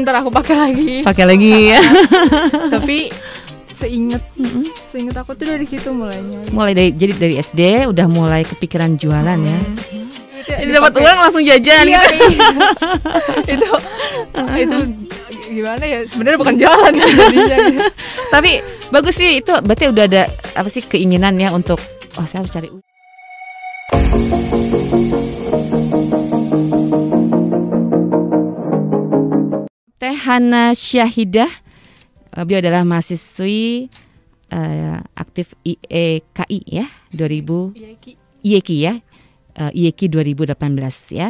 Ntar aku pakai lagi. Pakai lagi ya. Tapi seinget seinget aku tuh dari situ mulainya. mulai dari jadi dari SD udah mulai kepikiran jualan ya. Itu Ini dapat uang langsung jajan Iya, gitu. iya. itu itu gimana ya? Sebenarnya bukan jalan jadinya. Tapi bagus sih itu berarti udah ada apa sih keinginan ya untuk oh saya harus cari Teh Hana Syahidah eh, beliau adalah mahasiswi eh, aktif IEKI ya 2000 Iya, Ki. IEKI ya eh, IEKI 2018 ya.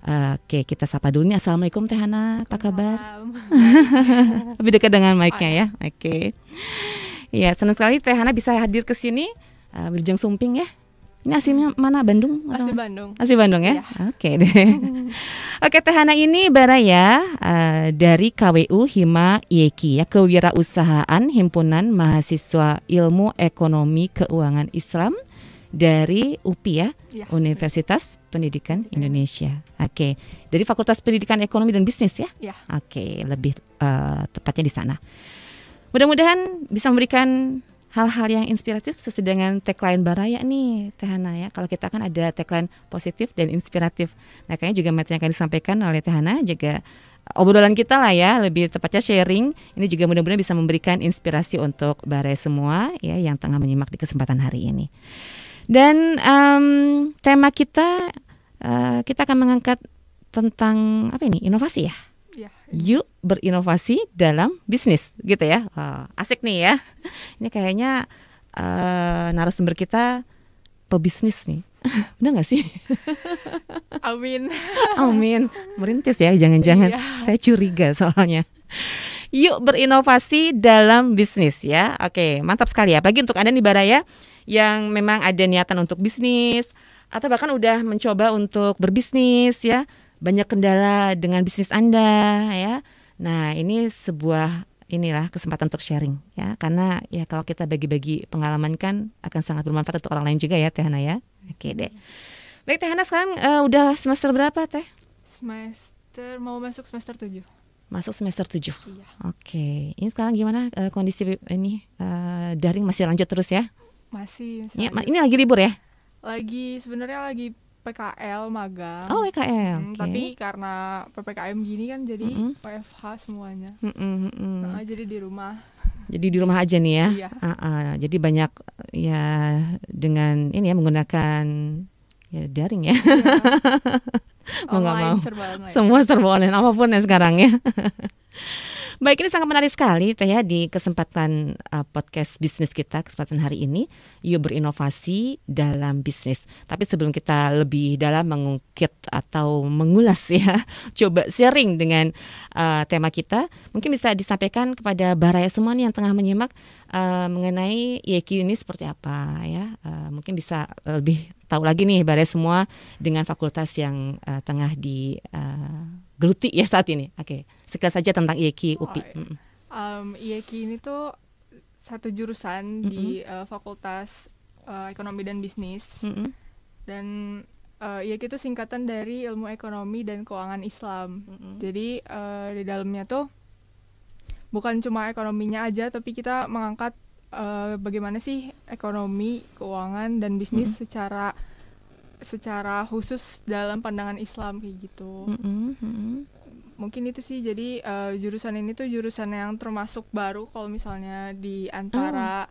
Eh, Oke, kita sapa dulu nih. Assalamualaikum Teh Hana, apa kabar? Lebih dekat dengan mic-nya ya. Oke. Ya, senang sekali Teh Hana bisa hadir ke sini uh, Berjang Sumping ya. Ini aslinya mana? Bandung? atau- Asli Bandung. Asli Bandung ya? Iya. Oke deh. Oke, Teh Hana ini Baraya uh, dari KWU Hima IEKI ya, Kewirausahaan Himpunan Mahasiswa Ilmu Ekonomi Keuangan Islam dari UPI ya, Iya. Universitas Pendidikan Indonesia. Oke, dari Fakultas Pendidikan Ekonomi dan Bisnis ya? Iya. Oke, lebih uh, tepatnya di sana. Mudah-mudahan bisa memberikan hal-hal yang inspiratif sesuai dengan tagline Baraya nih, Teh Hana ya. Kalau kita kan ada tagline positif dan inspiratif. Nah, kayaknya juga materi yang akan disampaikan oleh Teh Hana juga obrolan kita lah ya, lebih tepatnya sharing. Ini juga mudah-mudahan bisa memberikan inspirasi untuk Baraya semua ya yang tengah menyimak di kesempatan hari ini. Dan em, tema kita eh, kita akan mengangkat tentang apa ini? Inovasi ya. Iya. Yuk berinovasi dalam bisnis gitu ya. Wah, asik nih ya. Ini kayaknya eh, narasumber kita pebisnis nih. Benar nggak sih? Amin. Amin. Merintis ya, jangan-jangan. Iya. Saya curiga soalnya. Yuk berinovasi dalam bisnis ya. Oke, mantap sekali ya. Apalagi untuk Anda nih Baraya yang memang ada niatan untuk bisnis atau bahkan udah mencoba untuk berbisnis ya. Banyak kendala dengan bisnis Anda ya. Nah, ini sebuah inilah kesempatan untuk sharing ya. Karena ya kalau kita bagi-bagi pengalaman kan akan sangat bermanfaat untuk orang lain juga ya Teh Hana ya. Oke deh. Baik Teh Hana sekarang eh, udah semester berapa Teh? Semester mau masuk semester 7. Masuk semester 7. Iya. Oke, ini sekarang gimana eh, kondisi ini eh, daring masih lanjut terus ya? Masih, lanjut. ini lagi libur ya? lagi sebenarnya lagi PKL magang. Oh, WKL. Hmm, oke. Tapi karena PPKM gini kan jadi. WFH semuanya. Mm-mm, mm-mm. Nah, jadi di rumah. Jadi di rumah aja nih ya. Iya. Ah, ah. Jadi banyak ya dengan ini ya menggunakan ya daring ya. Mau nggak Online mau. serba online. Semua serba online apa pun ya sekarang ya. Baik ini sangat menarik sekali Teh ya di kesempatan uh, podcast bisnis kita kesempatan hari ini yuk berinovasi dalam bisnis. Tapi sebelum kita lebih dalam mengungkit atau mengulas ya, coba sharing dengan uh, tema kita, mungkin bisa disampaikan kepada Baraya semua yang tengah menyimak uh, mengenai IEQ ini seperti apa ya. Uh, mungkin bisa lebih tahu lagi nih Baraya semua dengan fakultas yang uh, tengah di uh, geluti ya saat ini. Oke, sekilas saja tentang IEQ UPI. Oh, iya. Mm-mm. Um, IEK ini tuh satu jurusan di uh, Fakultas uh, Ekonomi dan Bisnis Mm-mm. dan uh, IEK itu singkatan dari Ilmu Ekonomi dan Keuangan Islam. Mm-mm. Jadi uh, di dalamnya tuh bukan cuma ekonominya aja, tapi kita mengangkat uh, bagaimana sih ekonomi, keuangan dan bisnis secara secara khusus dalam pandangan Islam kayak gitu. Mm-mm. Mm-mm. Mungkin itu sih. Jadi uh, jurusan ini tuh jurusan yang termasuk baru kalau misalnya di antara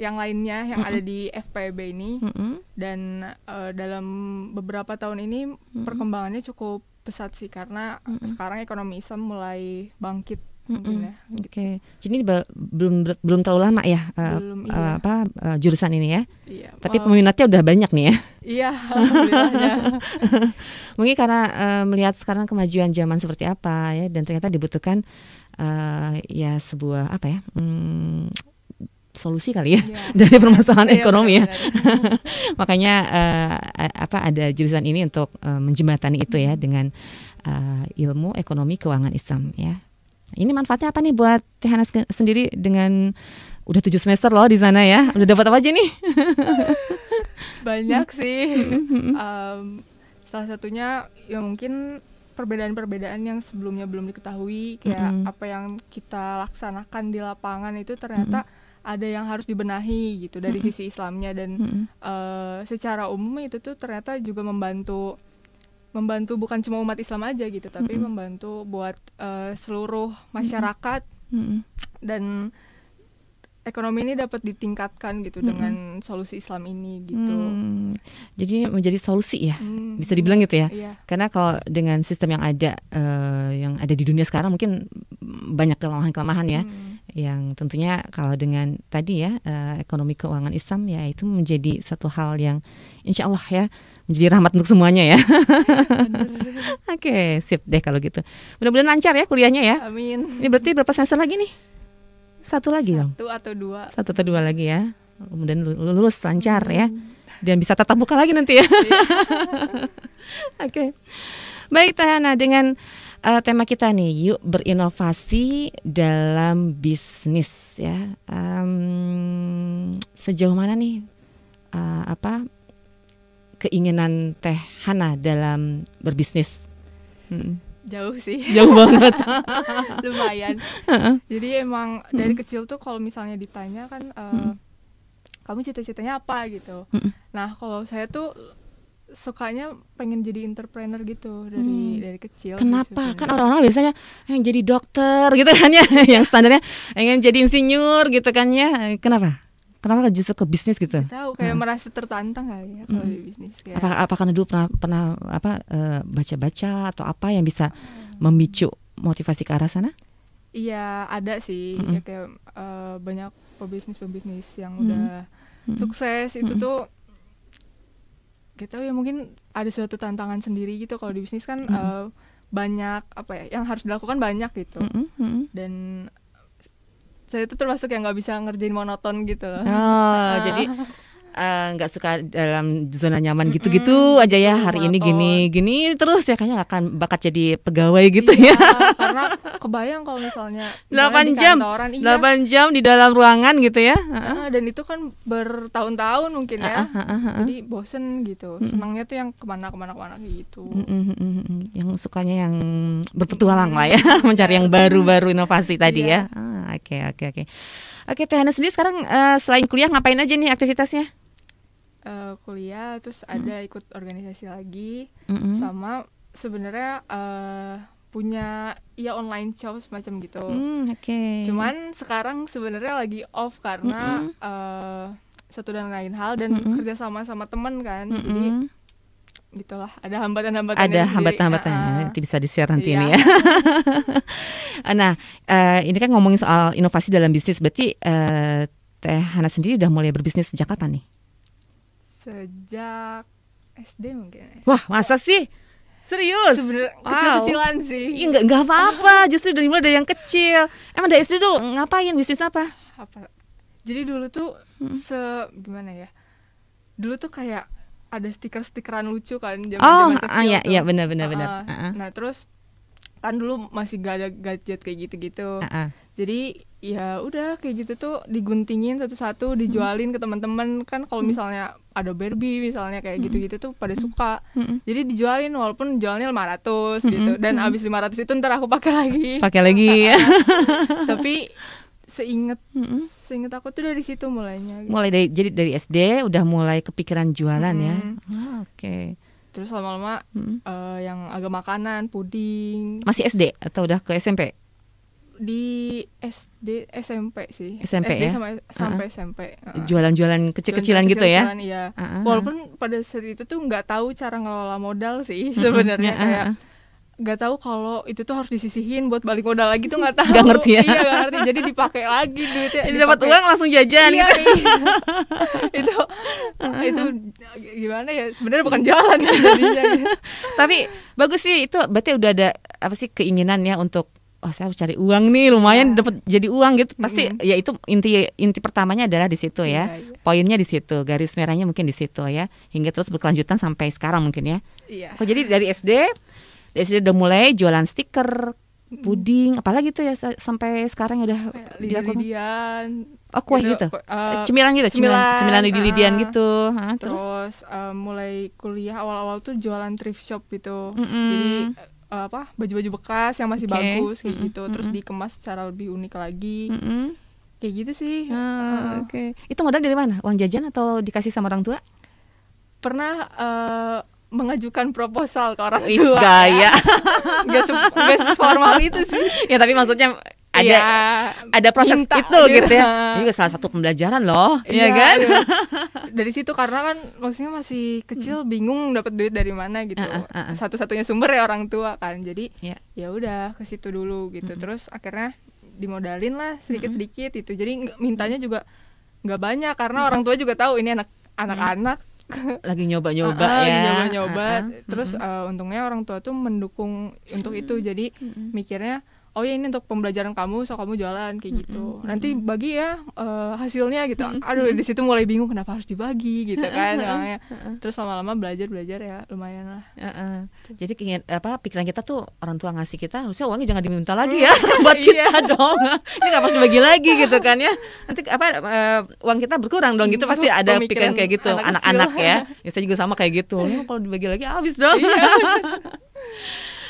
yang lainnya yang ada di FPB ini. Mm-mm. dan uh, dalam beberapa tahun ini perkembangannya cukup pesat sih karena Mm-mm. sekarang ekonomi Islam mulai bangkit Ya. Oke, jadi ini be- belum belum terlalu lama ya uh, Belum, uh, iya. apa uh, jurusan ini ya. Iya. Tapi uh, peminatnya udah banyak nih ya. iya. Mungkin karena uh, melihat sekarang kemajuan zaman seperti apa ya dan ternyata dibutuhkan uh, ya sebuah apa ya hmm, solusi kali ya Iya. dari permasalahan Iya, ekonomi ya. Makanya uh, apa ada jurusan ini untuk uh, menjembatani itu ya dengan uh, ilmu ekonomi keuangan Islam ya. Ini manfaatnya apa nih buat Teh Hana sen- sendiri dengan udah tujuh semester loh di sana ya. Udah dapat apa aja nih? Banyak sih. Um, salah satunya ya mungkin perbedaan-perbedaan yang sebelumnya belum diketahui kayak Mm-mm. apa yang kita laksanakan di lapangan itu ternyata ada yang harus dibenahi gitu dari Mm-mm. sisi Islamnya dan Mm-mm. eh, secara umum itu tuh ternyata juga membantu membantu bukan cuma umat Islam aja gitu tapi Mm-mm. membantu buat eh, seluruh masyarakat Mm-mm. dan ekonomi ini dapat ditingkatkan gitu Mm-mm. dengan solusi Islam ini gitu. Hmm, Jadi menjadi solusi ya, Hmm, bisa dibilang gitu ya. Iya. Karena kalau dengan sistem yang ada, eh, yang ada di dunia sekarang mungkin banyak kelemahan-kelemahan ya. Hmm. Yang tentunya kalau dengan tadi ya eh, ekonomi keuangan Islam ya itu menjadi satu hal yang insya Allah ya menjadi rahmat untuk semuanya ya. Bener. Oke, sip deh kalau gitu. Mudah-mudahan lancar ya kuliahnya ya. Amin. Ini berarti berapa semester lagi nih? Satu lagi dong. Satu atau dua. Satu atau dua lagi ya. Kemudian lulus lancar ya. Dan bisa tatap muka lagi nanti ya. Iya. Oke. Baik Tahana dengan eh, tema kita nih, yuk berinovasi dalam bisnis ya. Em, sejauh mana nih eh, apa keinginan Teh Hana dalam berbisnis? Hmm, Jauh sih. Jauh banget. Lumayan. Jadi emang dari kecil tuh kalau misalnya ditanya kan eh, Mm-mm. kamu cita-citanya apa gitu. Mm-mm. Nah, kalau saya tuh sukanya pengen jadi entrepreneur gitu dari Hmm. dari kecil. Kenapa? Kan orang-orang biasanya yang jadi dokter gitu kan ya, yang standarnya pengen jadi insinyur gitu kan ya. Kenapa? Kenapa justru ke bisnis gitu? tahu kayak Hmm. merasa tertantang kali ya kalau Mm. di bisnis kayak Apakah apa karena dulu pernah pernah apa eh, baca-baca atau apa yang bisa memicu motivasi ke arah sana? Iya ada sih Mm-mm. ya kayak eh, banyak pebisnis-pebisnis yang Mm. udah Mm-mm. sukses itu Mm-mm. tuh gitu ya mungkin ada suatu tantangan sendiri gitu kalau di bisnis kan Mm-mm. eh, banyak apa ya yang harus dilakukan banyak gitu Mm-mm, mm-mm. dan saya itu termasuk yang nggak bisa ngerjain monoton gitu loh. Oh, jadi eh, nggak suka dalam zona nyaman gitu-gitu aja ya. Hari ini gini, gini terus ya kayaknya akan bakat jadi pegawai gitu Iya, ya. karena kebayang kalau misalnya 8 misalnya di jam, kantoran, iya. 8 jam di dalam ruangan gitu ya. Heeh. Ah, dan itu kan bertahun-tahun mungkin ya Ah, ah, ah, ah. jadi bosen gitu senangnya tuh yang ke mana-kemana ke mana gitu Mm, mm, mm, mm, mm. Yang sukanya yang berpetualang lah ya, Mm, mencari yang baru-baru inovasi tadi Iya. ya. Ah, Oke oke oke. Oke Teh Hana sendiri sekarang eh, selain kuliah ngapain aja nih aktivitasnya? Eh, kuliah terus ada ikut organisasi lagi Mm-mm. sama sebenarnya eh, punya ya online shop semacam gitu Hmm, Oke. cuman sekarang sebenarnya lagi off karena Mm-mm. eh, satu dan lain hal dan Mm-mm. kerja sama sama teman kan jadi Mm-mm. gitulah ada hambatan-hambatannya ada sendiri. hambatan-hambatan Ah, ah. nanti bisa di share nanti Iya. ini ya. nah, eh, ini kan ngomongin soal inovasi dalam bisnis, berarti eh, Teh Hana sendiri udah mulai berbisnis sejak kapan nih? Sejak SD mungkin ya. Wah, masa sih? Serius? sebenarnya Wow. kecil-kecilan sih Iya nggak nggak apa-apa, justru dari mulai dari yang kecil. Emang dari SD dulu ngapain bisnis apa? apa jadi dulu tuh Hmm. se gimana ya dulu tuh kayak ada stiker-stikeran lucu kan zaman Oh, zaman kecil ah, iya tuh. iya benar benar benar. Ah, ah. Ah, ah. nah terus kan dulu masih gak ada gadget kayak gitu-gitu Ah, ah. jadi ya udah kayak gitu tuh diguntingin satu-satu dijualin ke teman-teman kan kalau Hmm. misalnya ada Barbie misalnya kayak gitu-gitu tuh pada suka jadi dijualin walaupun jualnya 500 Mm-mm, gitu dan mm-mm. abis 500 itu ntar aku pakai lagi Pakai lagi ya. tapi seinget seinget aku tuh dari situ mulainya gitu. Mulai dari jadi dari SD udah mulai kepikiran jualan ya. Ah, Oke. terus lama-lama Mm. eh, yang agak makanan puding Masih SD atau udah ke SMP? Di SD SMP sih SMP SD ya? sama sampai SMP Heeh. Jualan-jualan kecil-kecilan gitu ya? Iya ah, ah. walaupun pada saat itu tuh nggak tahu cara ngelola modal sih sebenarnya Ah, ah, kayak ah. nggak tahu kalau itu tuh harus disisihin buat balik modal lagi tuh nggak tahu Nggak ngerti ya? iya nggak ngerti jadi dipakai lagi duitnya Jadi dapat uang langsung jajan iya, gitu. iya. itu itu gimana ya sebenarnya bukan jalan ya jadinya gitu. Tapi bagus sih itu berarti udah ada apa sih keinginan ya untuk oh saya harus cari uang nih lumayan Iya. dapat jadi uang gitu. Pasti Mm-mm. ya itu inti inti pertamanya adalah di situ ya. Iya, iya. Poinnya di situ, garis merahnya mungkin di situ ya. Hingga terus berkelanjutan sampai sekarang mungkin ya. iya Oh jadi dari SD dari SD udah mulai jualan stiker, puding, apalagi tuh ya sa- sampai sekarang udah dilakukan. lidi-lidian Oh kue gitu. Eh, eh, cemilan gitu, cemilan, cemilan, cemilan lidi-lidian ah. gitu. Hah, terus terus eh, mulai kuliah awal-awal tuh jualan thrift shop gitu Mm-mm. jadi eh, apa baju-baju bekas yang masih Oke. bagus kayak Mm-mm, gitu terus mm-mm. dikemas secara lebih unik lagi Mm-mm. kayak gitu sih Ah, Heeh. Oke. Itu modal dari mana? Uang jajan atau dikasih sama orang tua? pernah eh, mengajukan proposal ke orang tua gaya. nggak seformal itu sih ya tapi maksudnya ada Iya, ada proses minta itu gitu ya. Ini Iya. juga salah satu pembelajaran loh, ya Iya, kan? iya. dari situ karena kan maksudnya masih kecil bingung dapat duit dari mana gitu ah, ah, ah. satu-satunya sumber ya orang tua kan jadi Iya. ya udah ke situ dulu gitu Mm-mm. terus akhirnya dimodalin lah sedikit-sedikit itu jadi mintanya juga nggak banyak karena orang tua juga tahu ini anak anak-anak Lagi nyoba-nyoba ah, ya. nyoba-nyoba terus eh, untungnya orang tua tuh mendukung untuk itu jadi mikirnya oh ya ini untuk pembelajaran kamu so kamu jualan kayak gitu Mm-mm, nanti bagi ya eh, hasilnya gitu Mm-mm, aduh di situ mulai bingung kenapa harus dibagi gitu kan Heeh. terus lama-lama belajar belajar ya lumayan lah Heeh. Jadi keinget, apa pikiran kita tuh orang tua ngasih kita harusnya uangnya jangan diminta lagi ya buat Iya. kita dong. Ini nggak harus dibagi lagi gitu kan ya. Nanti apa eh, uang kita berkurang dong gitu pasti ada pikiran kayak gitu anak anak-anak ya. Ya saya juga sama kayak gitu. Kalau dibagi lagi habis dong.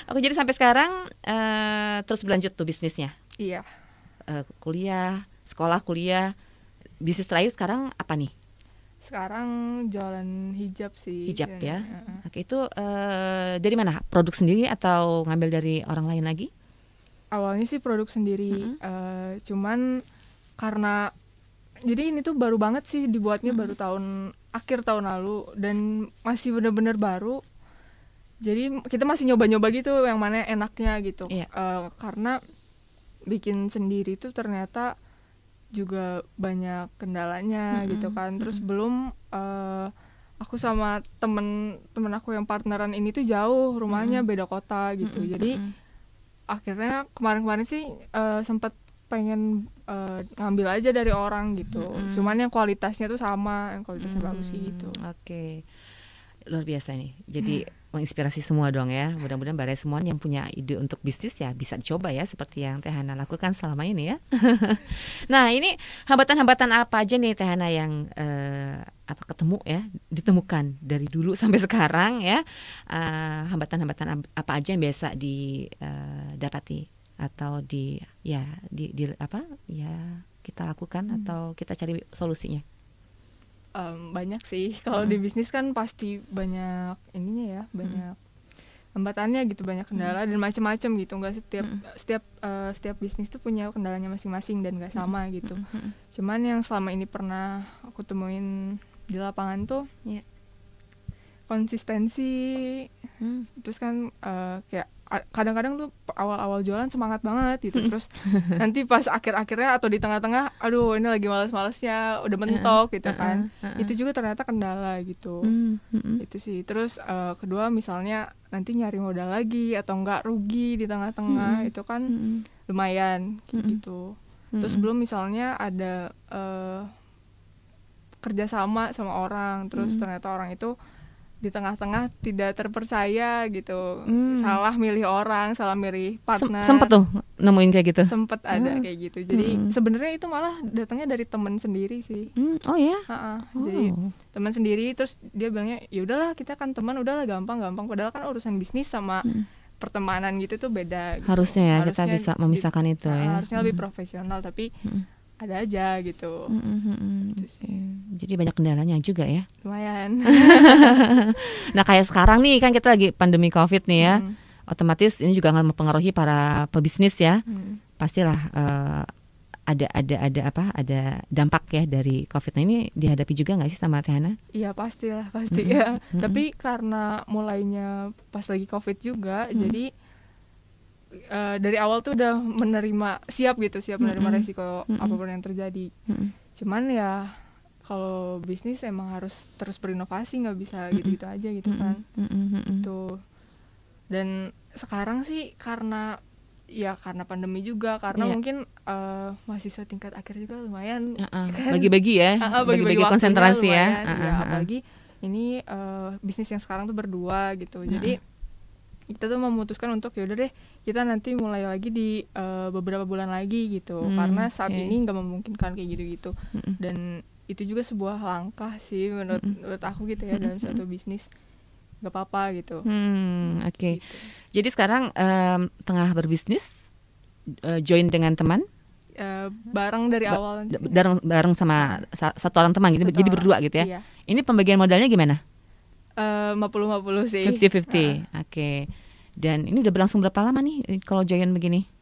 Iya. Oke jadi sampai sekarang eh, terus berlanjut tuh bisnisnya. iya Eh, kuliah, sekolah, kuliah. Bisnis terakhir sekarang apa nih? sekarang jualan hijab sih Hijab ya. Heeh. Oke itu eh, dari mana? Produk sendiri atau ngambil dari orang lain lagi? awalnya sih produk sendiri eh, cuman karena jadi ini tuh baru banget sih dibuatnya baru tahun akhir tahun lalu dan masih bener-bener baru jadi kita masih nyoba-nyoba gitu yang mana enaknya gitu Iya. Eh, karena bikin sendiri tuh ternyata juga banyak kendalanya Mm-mm, gitu kan terus mm-mm. belum eh, aku sama temen temen aku yang partneran ini tuh jauh rumahnya Mm-mm. beda kota gitu Mm-mm, jadi mm-mm. akhirnya kemarin-kemarin sih eh, sempat pengen eh, ngambil aja dari orang gitu Mm-mm. cuman yang kualitasnya tuh sama yang kualitasnya bagus sih Hmm, gitu Oke, luar biasa nih. Jadi menginspirasi semua dong ya. Mudah-mudahan baraya semua yang punya ide untuk bisnis ya bisa dicoba ya seperti yang Teh Hana lakukan selama ini ya. nah ini hambatan-hambatan apa aja nih Teh Hana yang eh, apa ketemu ya ditemukan dari dulu sampai sekarang ya. Eh, hambatan-hambatan ab- apa aja yang biasa didapati atau di ya di, di apa ya kita lakukan Hmm. atau kita cari solusinya. Em, banyak sih kalau Mm. di bisnis kan pasti banyak ininya ya banyak hambatannya gitu banyak kendala dan macam-macam gitu nggak setiap Mm. setiap eh, setiap bisnis tuh punya kendalanya masing-masing dan nggak sama gitu Mm-mm. cuman yang selama ini pernah aku temuin di lapangan tuh Iya. konsistensi Hmm. terus kan eh, kayak kadang-kadang tuh awal-awal jualan semangat banget gitu. Mm. terus nanti pas akhir-akhirnya atau di tengah-tengah aduh ini lagi males-malesnya udah mentok gitu kan. Itu juga ternyata kendala gitu. Mm-mm. itu sih. Terus eh, kedua misalnya nanti nyari modal lagi atau enggak rugi di tengah-tengah itu kan lumayan gitu. Terus belum misalnya ada eh, kerjasama sama orang terus Mm. ternyata orang itu di tengah-tengah tidak terpercaya gitu Mm. salah milih orang salah milih Sem- partner sempet tuh nemuin kayak gitu. sempet ada Mm. kayak gitu jadi Mm. sebenarnya itu malah datangnya dari temen sendiri sih Hmm, oh ya. Ha-ha. Oh. jadi teman sendiri terus dia bilangnya ya udahlah kita kan teman udahlah gampang gampang padahal kan urusan bisnis sama Mm. pertemanan gitu tuh beda gitu. Harusnya ya kita Harusnya bisa di- memisahkan itu Nah, ya. harusnya lebih Mm. profesional tapi Mm. Ada aja gitu Mm, mm, mm, mm. Sih. Oke. Jadi banyak kendalanya juga ya. lumayan Nah kayak sekarang nih kan kita lagi pandemi covid nih ya. Mm, Otomatis ini juga akan mempengaruhi para pebisnis ya. mm. Pastilah eh, ada ada ada apa? Ada dampak ya dari covid. Nah ini dihadapi juga nggak sih sama Teh Hana? iya pastilah pasti Mm-mm. ya Mm-mm. tapi karena mulainya pas lagi covid juga Mm. jadi eh, dari awal tuh udah menerima siap gitu siap menerima Mm-mm. resiko Mm-mm. apa pun yang terjadi Mm-mm. cuman ya kalau bisnis emang harus terus berinovasi nggak bisa gitu-gitu aja gitu kan Mm-mm, mm-mm, mm-mm. tuh dan sekarang sih karena ya karena pandemi juga karena Iya. mungkin eh, mahasiswa tingkat akhir juga lumayan Uh-uh. kan. Bagi-bagi ya, ah, bagi-bagi waktunya konsentrasi ya. Uh-uh, ya, uh-uh. apalagi ini eh, bisnis yang sekarang tuh berdua gitu jadi kita tuh memutuskan untuk ya udah deh kita nanti mulai lagi di eh, beberapa bulan lagi gitu Hmm, karena saat oke. ini nggak memungkinkan kayak gitu-gitu Mm-mm. dan itu juga sebuah langkah sih menurut, Mm-mm. menurut aku gitu ya dalam Mm-mm. suatu bisnis nggak apa-apa gitu. Hmm, oke. Gitu. Jadi sekarang em, tengah berbisnis eh, join dengan teman Eh, bareng dari Ba- awal. bareng bareng sama sa- satu orang teman gitu. Satu Jadi orang. berdua gitu ya. Iya. Ini pembagian modalnya gimana? Eh, 50-50 sih. 50-50. Ah. Oke. Dan ini udah berlangsung berapa lama nih eh, kalau join begini?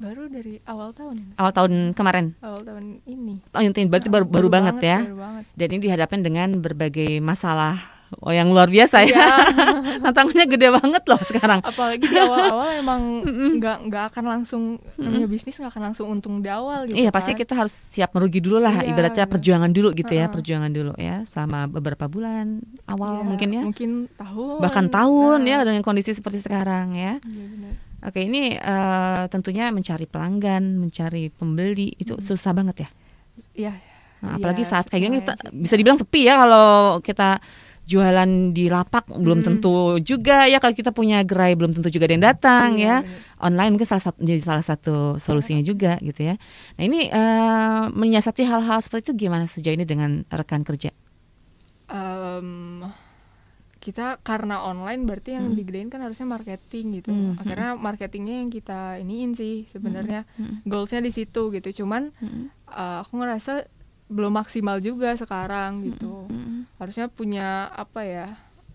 baru dari awal tahun ini. Awal tahun kemarin. Awal tahun ini. Oh, yang berarti baru, baru, banget, ya. Baru banget. Dan ini dihadapkan dengan berbagai masalah oh yang luar biasa ya. Iya. Tantangannya gede banget loh sekarang. Apalagi di awal-awal emang nggak nggak akan langsung namanya bisnis nggak akan langsung untung di awal gitu. Iya pasti kan. kita harus siap merugi dulu lah Iya, ibaratnya benar. perjuangan dulu gitu ya perjuangan dulu ya selama beberapa bulan awal Iya, mungkin ya Mungkin tahun. bahkan tahun ya Nah, dengan kondisi seperti sekarang ya Iya benar. oke ini eh, tentunya mencari pelanggan mencari pembeli itu Hmm. susah banget ya Iya. Nah, apalagi Iya, saat kayak gini kita- bisa dibilang sepi ya kalau kita jualan di lapak belum tentu juga ya kalau kita punya gerai belum tentu juga ada yang datang Iya, ya benar. online mungkin salah satu jadi salah satu solusinya juga gitu ya. Nah ini eh, menyiasati hal-hal seperti itu gimana sejauh ini dengan rekan kerja? Em, kita karena online berarti yang Mm. digedein kan harusnya marketing gitu. Mm, Akhirnya marketingnya yang kita iniin sih sebenarnya Mm, goalsnya di situ gitu. Cuman mm, eh, aku ngerasa belum maksimal juga sekarang gitu. mm, Harusnya punya apa ya?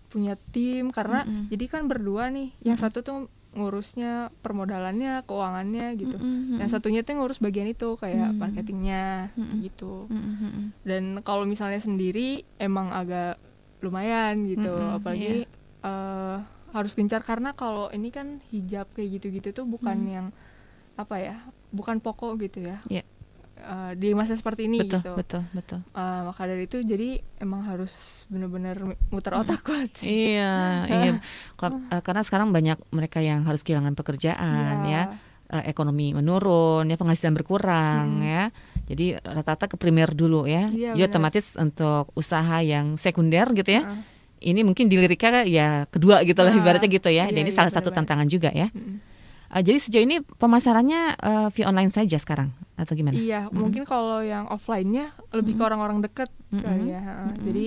Punya tim karena Mm-mm. jadi kan berdua nih. Yang satu tuh ngurusnya permodalannya, keuangannya gitu. mm, Yang satunya tuh ngurus bagian itu kayak Mm. marketingnya Mm-mm. gitu. mm, mm, mm. Dan kalau misalnya sendiri emang agak lumayan gitu, Mm-mm, apalagi eh, harus gencar karena kalau ini kan hijab kayak gitu-gitu tuh bukan Mm. yang apa ya, bukan pokok gitu ya. Iya. Eh, di masa seperti ini betul gitu. betul betul. Eh, maka dari itu jadi emang harus bener-bener muter otak kuat sih. Iya iya eh, karena sekarang banyak mereka yang harus kehilangan pekerjaan Iya. ya eh, ekonomi menurun ya penghasilan berkurang Mm. ya jadi rata-rata ke primer dulu ya Iya, jadi otomatis untuk usaha yang sekunder gitu ya Heeh. ini mungkin diliriknya ya kedua gitu lah Ah, ibaratnya gitu ya. iya, Dan ini iya, salah satu benar-benar. tantangan juga ya. Mm-mm. Eh, jadi sejauh ini pemasarannya eh, via online saja sekarang atau gimana? Iya, Mm-mm. mungkin kalau yang offline-nya lebih ke Mm-mm. orang-orang deket Mm-mm. kali ya. Mm-mm. Jadi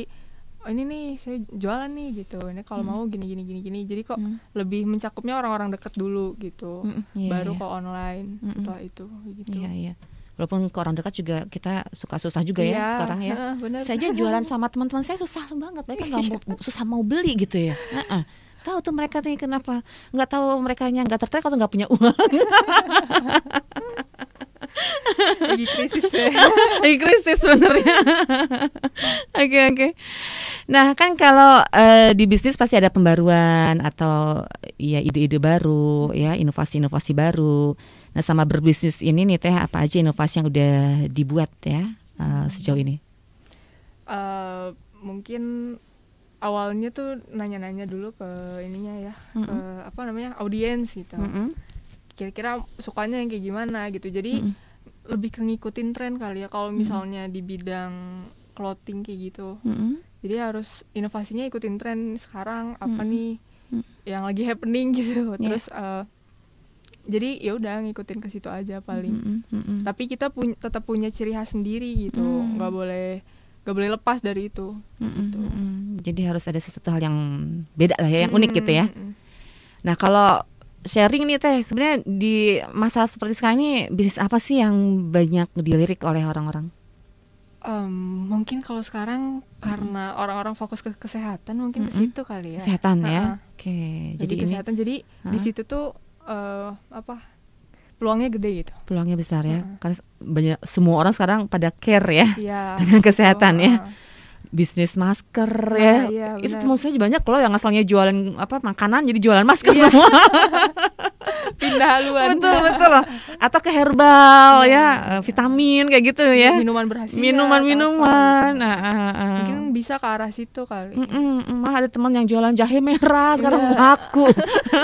oh, ini nih saya jualan nih gitu. Ini kalau Mm. mau gini gini gini gini. Jadi kok Mm. lebih mencakupnya orang-orang deket dulu gitu. Mm-mm, iya, Baru iya. ke online Mm-mm. setelah itu gitu. Iya iya. Walaupun ke orang dekat juga kita suka susah juga ya Iya, sekarang ya. bener. Saya aja jualan sama teman-teman saya susah banget. Mereka nggak mau susah mau beli gitu ya. Heeh. Tahu tuh mereka nih kenapa? Nggak tahu mereka nya nggak tertarik atau nggak punya uang. lagi krisis ya. lagi krisis sebenarnya. Oke oke. Nah kan kalau eh, di bisnis pasti ada pembaruan atau ya ide-ide baru, ya inovasi-inovasi baru. Nah sama berbisnis ini nih teh apa aja inovasi yang udah dibuat ya eh, sejauh ini? Eh, mungkin awalnya tuh nanya-nanya dulu ke ininya ya, ke Mm-mm. apa namanya audiens gitu. Mm-mm. Kira-kira sukanya yang kayak gimana gitu. Jadi Mm-mm. lebih ke ngikutin tren kali ya. Kalau Mm. misalnya di bidang clothing kayak gitu. Mm-mm. Jadi harus inovasinya ikutin tren sekarang apa Mm-mm. nih Mm. yang lagi happening gitu. Iya. Terus eh, jadi ya udah ngikutin ke situ aja paling. Mm-mm. Mm-mm. Tapi kita pun tetap punya ciri khas sendiri gitu. Mm. nggak boleh nggak boleh lepas dari itu. Mm-mm. gitu. Mm-mm. Jadi harus ada sesuatu hal yang beda lah ya, yang unik gitu ya. Mm, mm, Nah kalau sharing nih teh, sebenarnya di masa seperti sekarang ini bisnis apa sih yang banyak dilirik oleh orang-orang? Em, mungkin kalau sekarang karena orang-orang fokus ke kesehatan mungkin ke Mm-mm. situ kali ya. Kesehatan ya. Ha-ha. Oke, Jadi, jadi ini kesehatan jadi di Ha? situ tuh eh, apa peluangnya gede gitu. peluangnya besar ya. Ha. Karena banyak semua orang sekarang pada care ya Iya. dengan kesehatan gitu, ya. Bisnis masker Nah, ya. iya, itu maksudnya banyak loh yang asalnya jualan apa makanan jadi jualan masker Iya. semua. Pindah haluan. betul betul loh. Atau ke herbal Iya. ya, eh, vitamin kayak gitu ya. Minuman berhasiat. Minuman-minuman. atau apa Nah, ah, ah. Mungkin bisa ke arah situ kali. Mm-mm, mm, malah ada teman yang jualan jahe merah sekarang Iya. laku.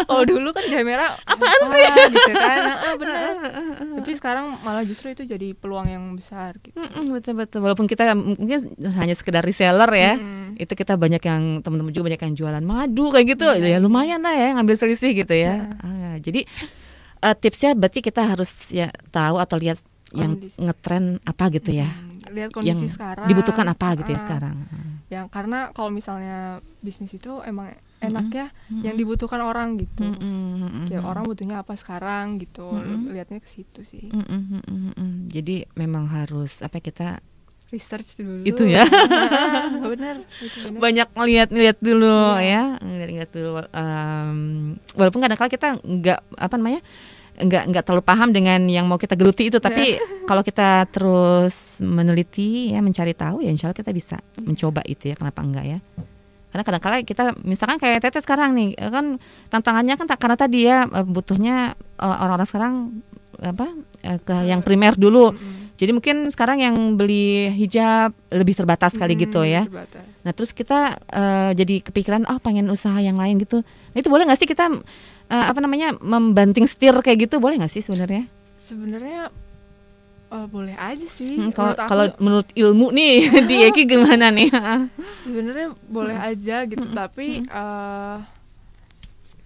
Oh dulu kan jahe merah apaan sih gitu kan. Nah, benar. Tapi sekarang malah justru itu jadi peluang yang besar gitu. Mm-mm, betul betul. Walaupun kita mungkin hanya sekedar reseller ya, itu kita banyak yang teman-teman juga banyak yang jualan madu kayak gitu. Iya. Ya lumayan lah ya ngambil selisih gitu ya. Ah, jadi eh, tipsnya berarti kita harus ya tahu atau lihat yang Kondisi. ngetren apa gitu ya. Lihat yang kondisi sekarang. Dibutuhkan apa gitu ya Ah, sekarang. yang karena kalau misalnya bisnis itu emang Mm-mm. enaknya Mm-mm. yang dibutuhkan orang gitu mm-mm, kayak orang butuhnya apa sekarang gitu Mm-mm. lihatnya ke situ sih mm-mm. Jadi memang harus apa kita research dulu Itu ya. Nah, bener itu bener banyak ngeliat-ngeliat dulu Iya. ya, ngeliat-ngeliat dulu. Em, walaupun kadang-kala kita nggak apa namanya nggak nggak terlalu paham dengan yang mau kita geluti itu, tapi kalau kita terus meneliti ya mencari tahu ya insya Allah kita bisa mencoba itu ya kenapa enggak ya? Karena kadang-kala kita misalkan kayak Tete sekarang nih kan tantangannya kan tak karena tadi ya eh, butuhnya eh, orang-orang sekarang apa eh, ke yang primer dulu. Jadi mungkin sekarang yang beli hijab lebih terbatas kali Mm-mm, gitu ya. terbatas. Nah terus kita eh, jadi kepikiran oh pengen usaha yang lain gitu. Nah itu boleh nggak sih kita eh, apa namanya membanting setir kayak gitu boleh nggak sih sebenarnya? sebenarnya eh, boleh aja sih Hmm, Kalau menurut aku kalau menurut ilmu nih di Eki gimana nih? sebenarnya boleh aja gitu tapi eh,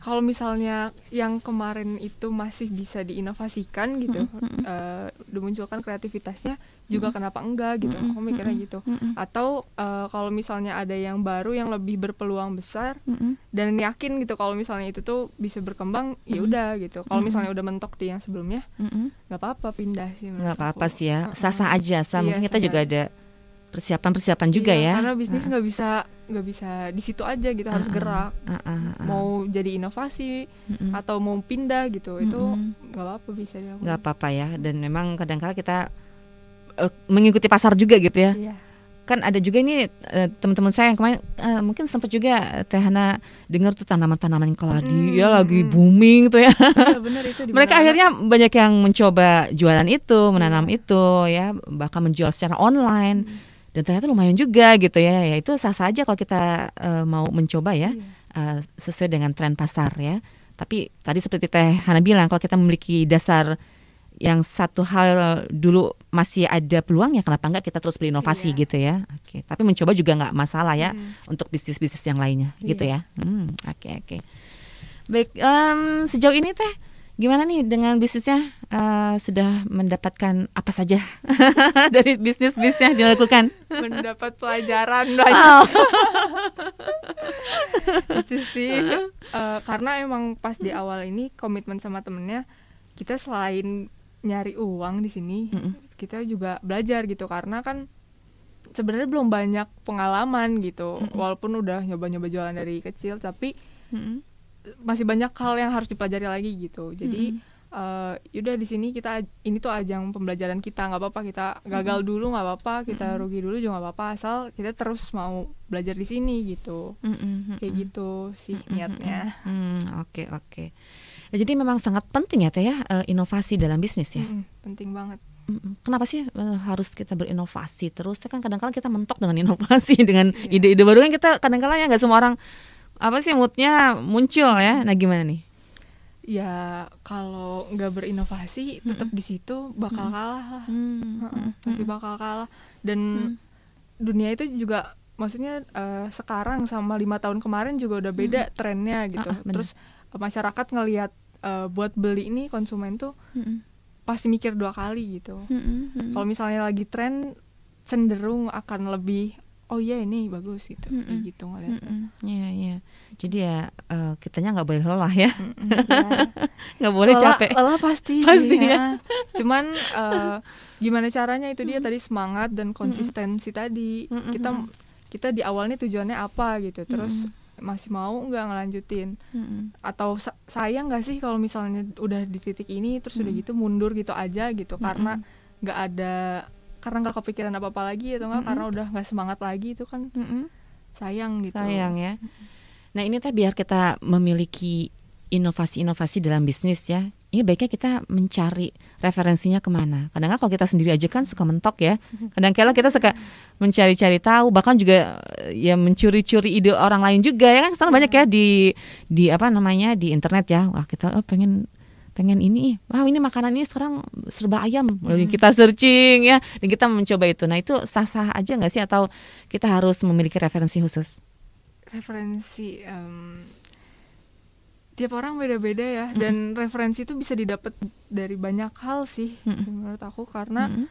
kalau misalnya yang kemarin itu masih bisa diinovasikan gitu eh, dimunculkan kreativitasnya juga kenapa enggak gitu aku mikirnya gitu. atau eh, kalau misalnya ada yang baru yang lebih berpeluang besar dan yakin gitu kalau misalnya itu tuh bisa berkembang ya udah gitu. Kalau misalnya udah mentok di yang sebelumnya nggak apa-apa pindah sih Nggak apa-apa sih ya, sah-sah aja. Sama Iya, mungkin kita sah juga ada persiapan-persiapan juga Iya, ya. karena bisnis nggak bisa nggak bisa di situ aja gitu harus Ah, ah, gerak Ah, ah, ah. mau jadi inovasi Mm-mm. atau mau pindah gitu itu Mm-mm. nggak apa-apa bisa dilakukan nggak apa-apa ya. Dan memang kadang-kala kita eh, mengikuti pasar juga gitu ya. Iya. kan ada juga ini eh, teman-teman saya yang kemarin eh, mungkin sempat juga Teh Hana dengar tuh tanaman-tanaman keladi Mm, ya lagi mm. booming tuh ya. Iya, bener itu di Mereka akhirnya banyak yang mencoba jualan itu, menanam Iya. itu ya, bahkan menjual secara online Hmm. Dan ternyata lumayan juga gitu ya. Ya itu sah-sah aja kalau kita eh, mau mencoba ya eh, sesuai dengan tren pasar ya. Tapi tadi seperti Teh Hana bilang kalau kita memiliki dasar yang satu hal dulu masih ada peluang ya kenapa enggak kita terus berinovasi Iya. gitu ya. Oke, tapi mencoba juga nggak masalah ya Hmm. untuk bisnis-bisnis yang lainnya gitu Iya. ya. Hmm, oke oke. Baik, em, sejauh ini Teh gimana nih dengan bisnisnya Eh, sudah mendapatkan apa saja dari bisnis-bisnis yang dilakukan? mendapat pelajaran banyak Oh. itu sih Eh, karena emang pas di awal ini komitmen sama temennya kita selain nyari uang di sini Mm-mm. kita juga belajar gitu karena kan sebenarnya belum banyak pengalaman gitu Mm-mm. walaupun udah nyoba-nyoba jualan dari kecil tapi Mm-mm. Masih banyak hal yang harus dipelajari lagi gitu jadi Mm-mm. eh, yaudah di sini kita ini tuh ajang pembelajaran kita nggak apa-apa kita gagal dulu nggak apa-apa kita Mm-mm. rugi dulu juga nggak apa-apa asal kita terus mau belajar di sini gitu Mm-mm, kayak gitu sih Mm-mm, niatnya Hmm, oke oke. Nah, jadi memang sangat penting ya teh ya eh, inovasi dalam bisnis ya. Mm-mm, penting banget. Kenapa sih eh, harus kita berinovasi terus? Kan kadang-kadang kita mentok dengan inovasi dengan Iya. ide-ide baru kan kita kadang-kadang ya nggak semua orang apa sih moodnya muncul ya. Nah gimana nih? ya kalau nggak berinovasi tetap di situ bakal kalah lah Hmm, Heeh, hmm, pasti hmm. bakal kalah dan Hmm. dunia itu juga maksudnya eh, sekarang sama lima tahun kemarin juga udah beda trennya gitu Ah, ah, benar. terus eh, masyarakat ngelihat eh, buat beli ini konsumen tuh Mm-mm. pasti mikir dua kali gitu Mm-mm, mm-mm. kalau misalnya lagi tren cenderung akan lebih oh iya ini bagus gitu kayak Mm-mm. gitu ngeliatnya Mm-mm. Iya iya. Jadi ya eh, kitanya nggak boleh lelah ya, Mm-mm, ya. nggak boleh lelah, capek. lelah pasti Pasti ya. ya. cuman eh, gimana caranya itu dia tadi semangat dan konsistensi tadi Mm-mm. kita kita di awalnya tujuannya apa gitu terus masih mau nggak ngelanjutin Mm-mm. atau sa- sayang nggak sih kalau misalnya udah di titik ini terus udah gitu mundur gitu aja gitu karena nggak ada karena nggak kepikiran apa apa lagi atau nggak Mm-mm. karena udah nggak semangat lagi itu kan Mm-mm. sayang gitu Sayang ya. Nah ini teh biar kita memiliki inovasi-inovasi dalam bisnis ya. Ini baiknya kita mencari referensinya ke mana. Kadang-kadang kalau kita sendiri aja kan suka mentok ya. Kadang-kadang kita suka mencari-cari tahu, bahkan juga eh, ya mencuri-curi ide orang lain juga ya kan. Sekarang banyak ya di di apa namanya di internet ya. Wah kita oh, pengen pengen ini, wah ini makanan ini sekarang serba ayam. Lalu kita searching ya, dan kita mencoba itu. Nah itu sah-sah aja nggak sih atau kita harus memiliki referensi khusus? referensi em, tiap orang beda-beda ya dan referensi itu bisa didapat dari banyak hal sih Mm-mm. menurut aku karena Mm-mm.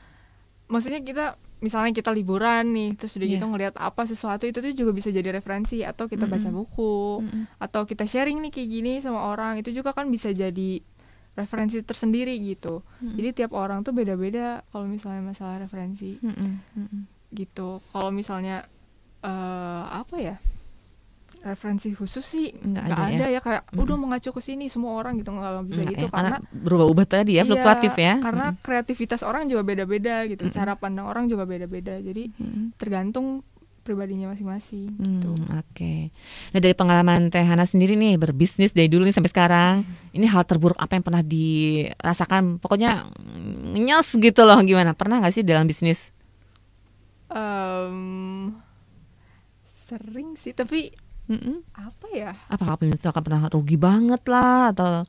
maksudnya kita misalnya kita liburan nih terus udah gitu Iya. ngelihat apa sesuatu itu tuh juga bisa jadi referensi atau kita baca Mm-mm. buku Mm-mm. atau kita sharing nih kayak gini sama orang itu juga kan bisa jadi referensi tersendiri gitu Mm-mm. jadi tiap orang tuh beda-beda kalau misalnya masalah referensi Mm-mm. Mm-mm. gitu kalau misalnya eh apa ya referensi khusus sih Nggak ada ada, ya? ya kayak Mm-mm. udah mau ngacu ke sini semua orang gitu nggak bisa Nggak gitu ya, karena karena berubah-ubah tadi ya, Iya, fluktuatif ya. karena Mm-mm. kreativitas orang juga beda-beda gitu Mm-mm. cara pandang orang juga beda-beda jadi Mm-mm. tergantung pribadinya masing-masing Hmm, gitu Oke. Nah dari pengalaman Teh Hana sendiri nih berbisnis dari dulu nih sampai sekarang, ini hal terburuk apa yang pernah dirasakan? Pokoknya mm, nyes gitu loh gimana? Pernah nggak sih dalam bisnis? Em, sering sih tapi Mm-mm. apa ya Apa apa misalkan pernah rugi banget lah atau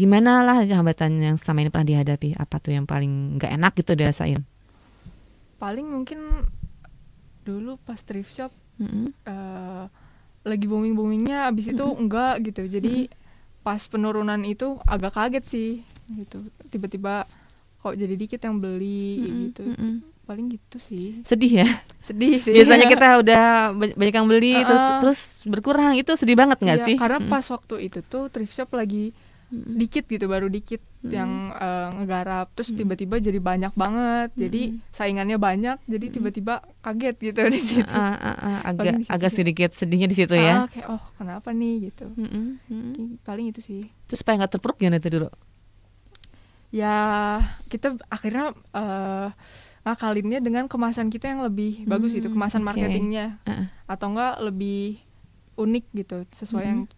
gimana lah hambatan yang selama ini pernah dihadapi? Apa tuh yang paling nggak enak gitu dirasain? paling mungkin dulu pas thrift shop Mm-mm. eh, lagi booming boomingnya abis itu enggak gitu jadi pas penurunan itu agak kaget sih gitu tiba-tiba kok jadi dikit yang beli Mm-mm. gitu Mm-mm. paling gitu sih Sedih ya. sedih sih Biasanya kita udah ba- banyak yang beli terus Uh-uh. terus berkurang itu sedih banget nggak Iya, sih? karena Mm. pas waktu itu tuh thrift shop lagi Mm-mm. dikit gitu baru dikit Mm. yang eh, ngegarap terus Mm. tiba-tiba jadi banyak banget jadi Mm. saingannya banyak jadi tiba-tiba kaget gitu di situ Ah, ah, ah, agak Paling di situ agak sedikit sedihnya di situ ya. Ah, kayak oh kenapa nih gitu mm-mm. paling itu sih Terus supaya nggak terpuruk gimana itu dulu? ya kita akhirnya eh, ngakalinnya dengan kemasan kita yang lebih bagus gitu Hmm, kemasan oke. marketingnya Ah, atau enggak lebih unik gitu sesuai yang Mm-mm.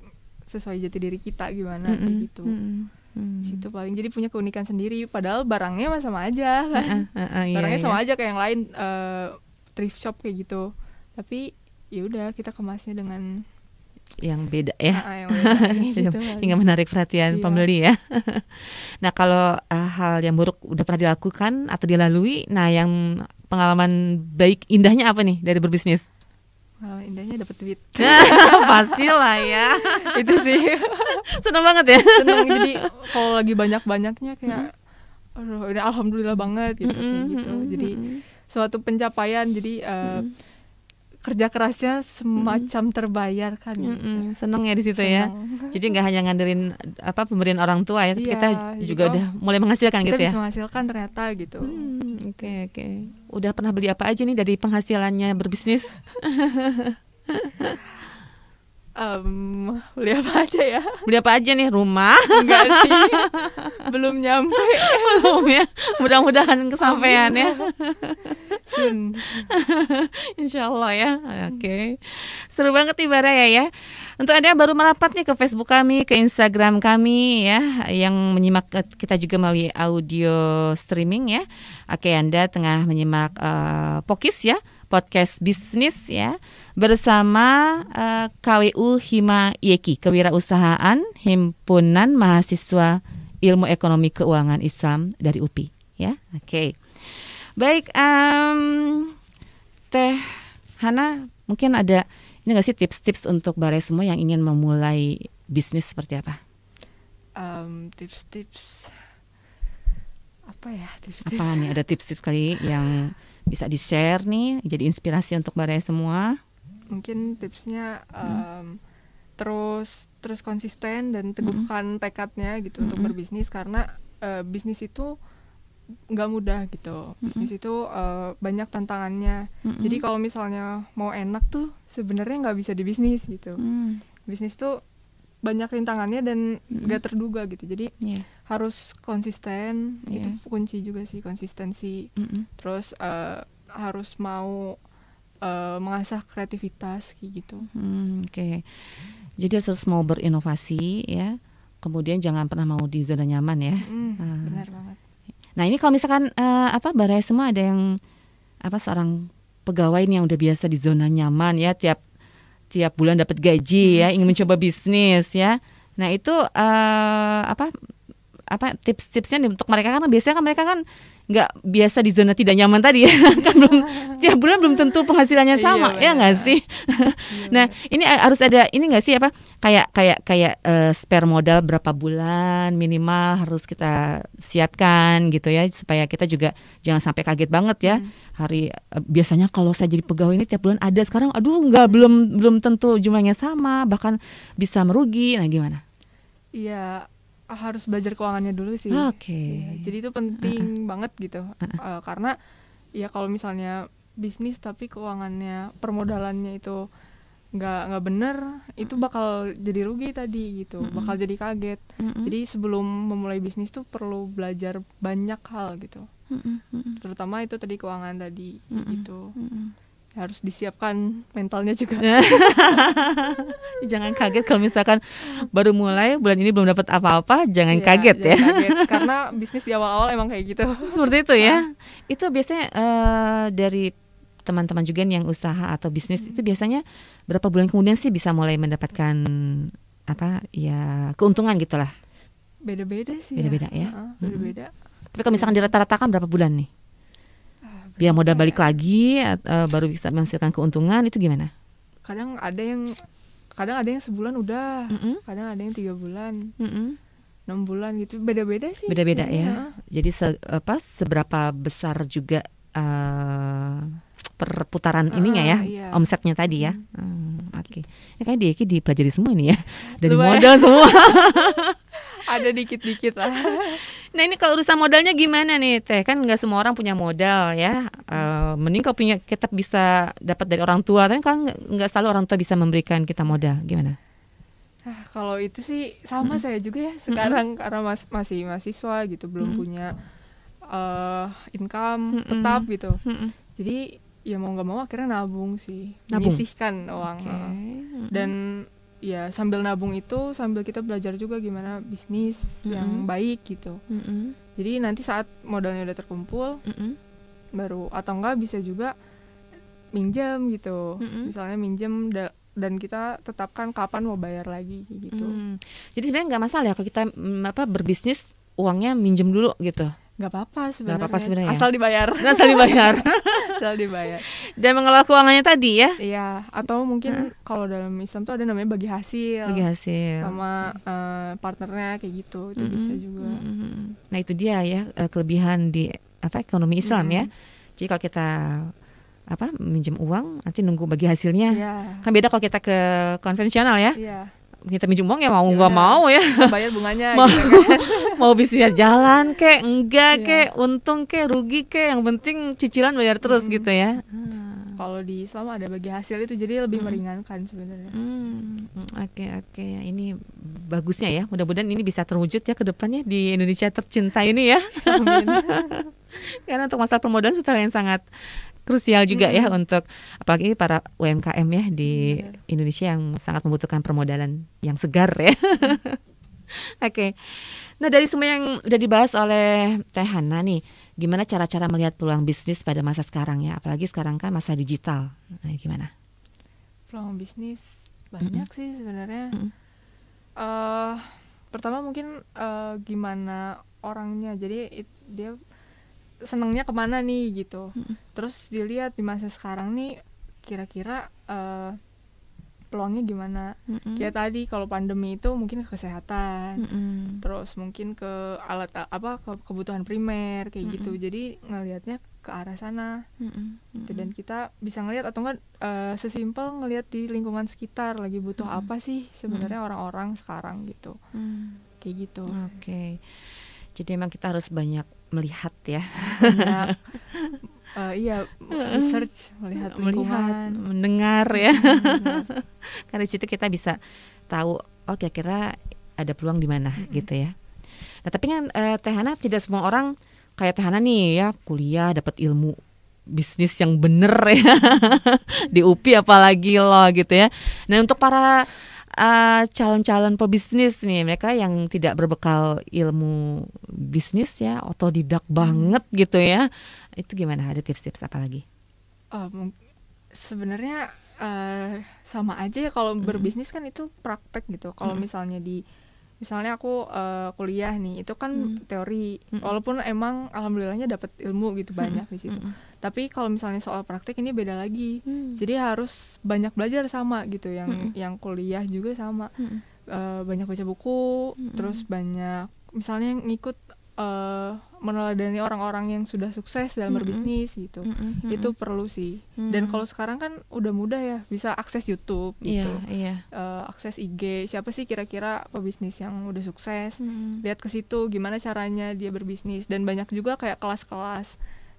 Sesuai jati diri kita gimana kayak mm-mm, gitu mm-mm, mm. Di situ paling jadi punya keunikan sendiri padahal barangnya mah sama aja kan Ah, ah, ah, iya, barangnya iya. sama aja kayak yang lain eh, thrift shop kayak gitu tapi ya udah kita kemasnya dengan yang beda ya. ah, yang beda gitu paling. hingga menarik perhatian Iya. pembeli ya. nah kalau uh, hal yang buruk udah pernah dilakukan atau dilalui, nah yang pengalaman baik indahnya apa nih dari berbisnis? Pengalaman indahnya dapat duit. Pastilah ya, itu sih. Seneng banget ya. seneng. Jadi kalau lagi banyak banyaknya kayak aduh ini alhamdulillah banget gitu kayak Mm-mm, gitu. jadi suatu pencapaian. Jadi eh, Mm-mm. Kerja kerasnya semacam terbayarkan gitu. Mm-mm, seneng ya di situ ya. Jadi nggak hanya ngandelin apa pemberian orang tua ya, tapi Iya, kita juga oh, udah mulai menghasilkan kita gitu ya. bisa menghasilkan ternyata gitu Hmm, Oke oke. Udah pernah beli apa aja nih dari penghasilannya berbisnis? Em, beli apa aja ya Beli apa aja nih? Rumah? enggak sih belum nyampe Belum ya. Mudah-mudahan kesampaian ya. Sun Insya Allah ya. Oke. Seru banget nih Baraya ya. Untuk Anda yang baru merapat nih ke Facebook kami, ke Instagram kami ya, yang menyimak ke- kita juga melalui audio streaming ya. Oke, Anda tengah menyimak eh, Pokis ya, podcast bisnis ya, bersama eh, KWU Hima Yeki, Kewirausahaan Himpunan Mahasiswa Ilmu Ekonomi Keuangan Islam dari UPI ya. Oke. Baik, em, Teh Hana, mungkin ada ini nggak sih tips-tips untuk bare semua yang ingin memulai bisnis seperti apa? Em, tips-tips apa ya tips-tips Apa nih ada tips-tips kali yang bisa di-share nih, jadi inspirasi untuk bare semua? mungkin tipsnya Hmm. em, terus terus konsisten dan teguhkan tekadnya gitu untuk Mm-mm. berbisnis karena eh, bisnis itu nggak mudah gitu bisnis itu eh, banyak tantangannya Mm-mm. jadi kalau misalnya mau enak tuh sebenarnya nggak bisa di bisnis gitu Hmm, bisnis tuh banyak rintangannya dan Mm-mm. nggak terduga gitu jadi iya. harus konsisten Iya. itu kunci juga sih konsistensi Mm-mm. terus eh, harus mau eh, mengasah kreativitas kayak gitu Hmm, Oke, jadi harus mau berinovasi ya. Kemudian jangan pernah mau di zona nyaman ya. Mm, Ah. benar banget Nah ini kalau misalkan eh, apa baraya semua ada yang apa seorang pegawai nih yang udah biasa di zona nyaman ya tiap tiap bulan dapat gaji ya ingin mencoba bisnis ya. Nah itu eh, apa apa tips-tipsnya nih untuk mereka. Kan biasanya kan mereka kan nggak biasa di zona tidak nyaman tadi ya. Kan belum tiap bulan belum tentu penghasilannya Iya, sama ya nggak sih? Nah ini harus ada ini nggak sih apa kayak kayak kayak eh, spare modal berapa bulan minimal harus kita siapkan gitu ya supaya kita juga jangan sampai kaget banget ya. Hmm. hari eh, biasanya kalau saya jadi pegawai ini tiap bulan ada sekarang aduh nggak belum belum tentu jumlahnya sama bahkan bisa merugi. Nah gimana? Iya, harus belajar keuangannya dulu sih. oke Iya, jadi itu penting banget gitu. Eh, karena ya kalau misalnya bisnis tapi keuangannya permodalannya itu nggak nggak bener, itu bakal jadi rugi tadi gitu, Mm-mm. bakal jadi kaget. Mm-mm. Jadi sebelum memulai bisnis tuh perlu belajar banyak hal gitu. Mm-mm, Terutama itu tadi keuangan tadi Mm-mm. gitu. mm-mm. Harus disiapkan mentalnya juga. jangan kaget kalau misalkan baru mulai bulan ini belum dapat apa-apa jangan Iya, kaget ya jangan kaget. Karena bisnis di awal-awal emang kayak gitu. seperti itu ya itu biasanya eh, dari teman-teman juga yang usaha atau bisnis itu biasanya berapa bulan kemudian sih bisa mulai mendapatkan apa ya keuntungan gitulah Beda-beda sih. Beda-beda ya? Beda-beda. tapi kalau misalkan dirata-ratakan berapa bulan nih biar modal balik ya? lagi eh, baru bisa menghasilkan keuntungan itu gimana Kadang ada yang kadang ada yang sebulan udah, Mm-mm, kadang ada yang tiga bulan, enam bulan gitu. Beda-beda sih. beda-beda sebenarnya. ya jadi se- apa seberapa besar juga eh, perputaran Ah, ininya ya iya. omsetnya tadi ya Hmm, oke ya kayak dia dipelajari semua ini ya dari Lumayan. modal semua Ada dikit-dikit lah. nah ini kalau urusan modalnya gimana nih teh kan nggak semua orang punya modal ya Eh, mending kalau punya kita bisa dapat dari orang tua tapi kan nggak- selalu orang tua bisa memberikan kita modal gimana Ah, kalau itu sih sama saya juga ya sekarang karena mas masih mahasiswa gitu, belum Mm-mm. punya eh income Mm-mm. tetap gitu. Mm-mm. Jadi ya mau nggak mau akhirnya nabung sih, Nabung? menyisihkan uang. Mm-mm. Dan ya sambil nabung itu sambil kita belajar juga gimana bisnis yang Mm-mm. baik gitu. Mm-mm. Jadi nanti saat modalnya udah terkumpul Mm-mm. baru atau enggak bisa juga minjem gitu. Mm-mm. Misalnya minjem da- dan kita tetapkan kapan mau bayar lagi gitu. Hmm. Jadi sebenarnya nggak masalah ya kalau kita mm, apa berbisnis uangnya minjem dulu gitu. Nggak apa-apa sebenarnya. apa-apa sebenarnya ya? Asal dibayar. Asal dibayar Asal dibayar. dan mengelola keuangannya tadi ya. Iya, atau mungkin kalau dalam Islam tuh ada namanya bagi hasil. Bagi hasil. sama eh, partnernya kayak gitu. Itu Mm-mm, bisa juga. mm-mm. Nah itu dia ya eh, kelebihan di apa ekonomi Islam ya. Mm. Jadi kalau kita apa minjem uang nanti nunggu bagi hasilnya. Iya. Kan beda kalau kita ke konvensional ya. Iya. Kita minjem uang ya mau Ya nggak udah. mau ya. Bayar bunganya Mau- gitu kan. mau bisnis jalan kek enggak Iya. kek untung kek rugi kek yang penting cicilan bayar terus Mm-mm. gitu ya. Kalau di Islam ada bagi hasil itu jadi lebih Mm. meringankan sebenarnya. Hmm, oke oke ini bagusnya ya. Mudah-mudahan ini bisa terwujud ya ke depannya di Indonesia tercinta ini ya. Karena untuk masalah permodalan setelah yang sangat krusial juga ya untuk apalagi para UMKM ya di Benar. Indonesia yang sangat membutuhkan permodalan yang segar ya. Oke. Nah, dari semua yang udah dibahas oleh Teh Hana nih, gimana cara-cara melihat peluang bisnis pada masa sekarang ya? Apalagi sekarang kan masa digital. Nah, gimana? Peluang bisnis banyak sih sebenarnya. Mm-mm. eh pertama mungkin eh, gimana orangnya. Jadi it- dia senangnya ke mana nih gitu. Mm-mm. Terus dilihat di masa sekarang nih kira-kira eh, peluangnya gimana. Mm-mm. Kayak tadi kalau pandemi itu mungkin ke kesehatan. Mm-mm. terus mungkin ke alat apa ke kebutuhan primer kayak gitu Mm-mm. jadi ngelihatnya ke arah sana Mm-mm. gitu. dan kita bisa ngelihat atau enggak eh, sesimpel ngelihat di lingkungan sekitar lagi butuh Mm-mm. apa sih sebenarnya orang-orang sekarang gitu Mm. kayak gitu Oke. Jadi memang kita harus banyak melihat ya, banyak eh, iya research melihat melihat, lingkungan mendengar ya. Benar. Karena di situ kita bisa tahu oh kira-kira ada peluang di mana Mm-mm. gitu ya. Nah, tapi kan eh, Teh Hana tidak semua orang kayak Teh Hana nih ya, kuliah dapat ilmu bisnis yang bener ya. di UPI apalagi loh gitu ya. Nah, untuk para eh, calon-calon pebisnis nih, mereka yang tidak berbekal ilmu bisnis ya, otodidak banget gitu ya. Itu gimana? Ada tips-tips apa lagi? Eh, mung- sebenarnya eh, sama aja ya kalau Mm-mm. berbisnis kan itu praktek gitu kalau Mm-mm. misalnya di misalnya aku uh, kuliah nih itu kan Hmm. teori Mm-mm. walaupun emang alhamdulillahnya dapat ilmu gitu banyak di situ Mm-mm. tapi kalau misalnya soal praktek ini beda lagi Hmm. jadi harus banyak belajar sama gitu yang Mm-mm. yang kuliah juga sama Mm-mm. Eh, banyak baca buku Mm-mm. terus banyak misalnya ngikut eh, meneladani orang-orang yang sudah sukses dalam Mm-mm. berbisnis gitu Mm-mm. itu perlu sih dan Mm. kalau sekarang kan udah mudah ya bisa akses YouTube gitu iya iya Eh, akses IG siapa sih kira-kira pebisnis yang udah sukses Mm. lihat ke situ gimana caranya dia berbisnis dan banyak juga kayak kelas-kelas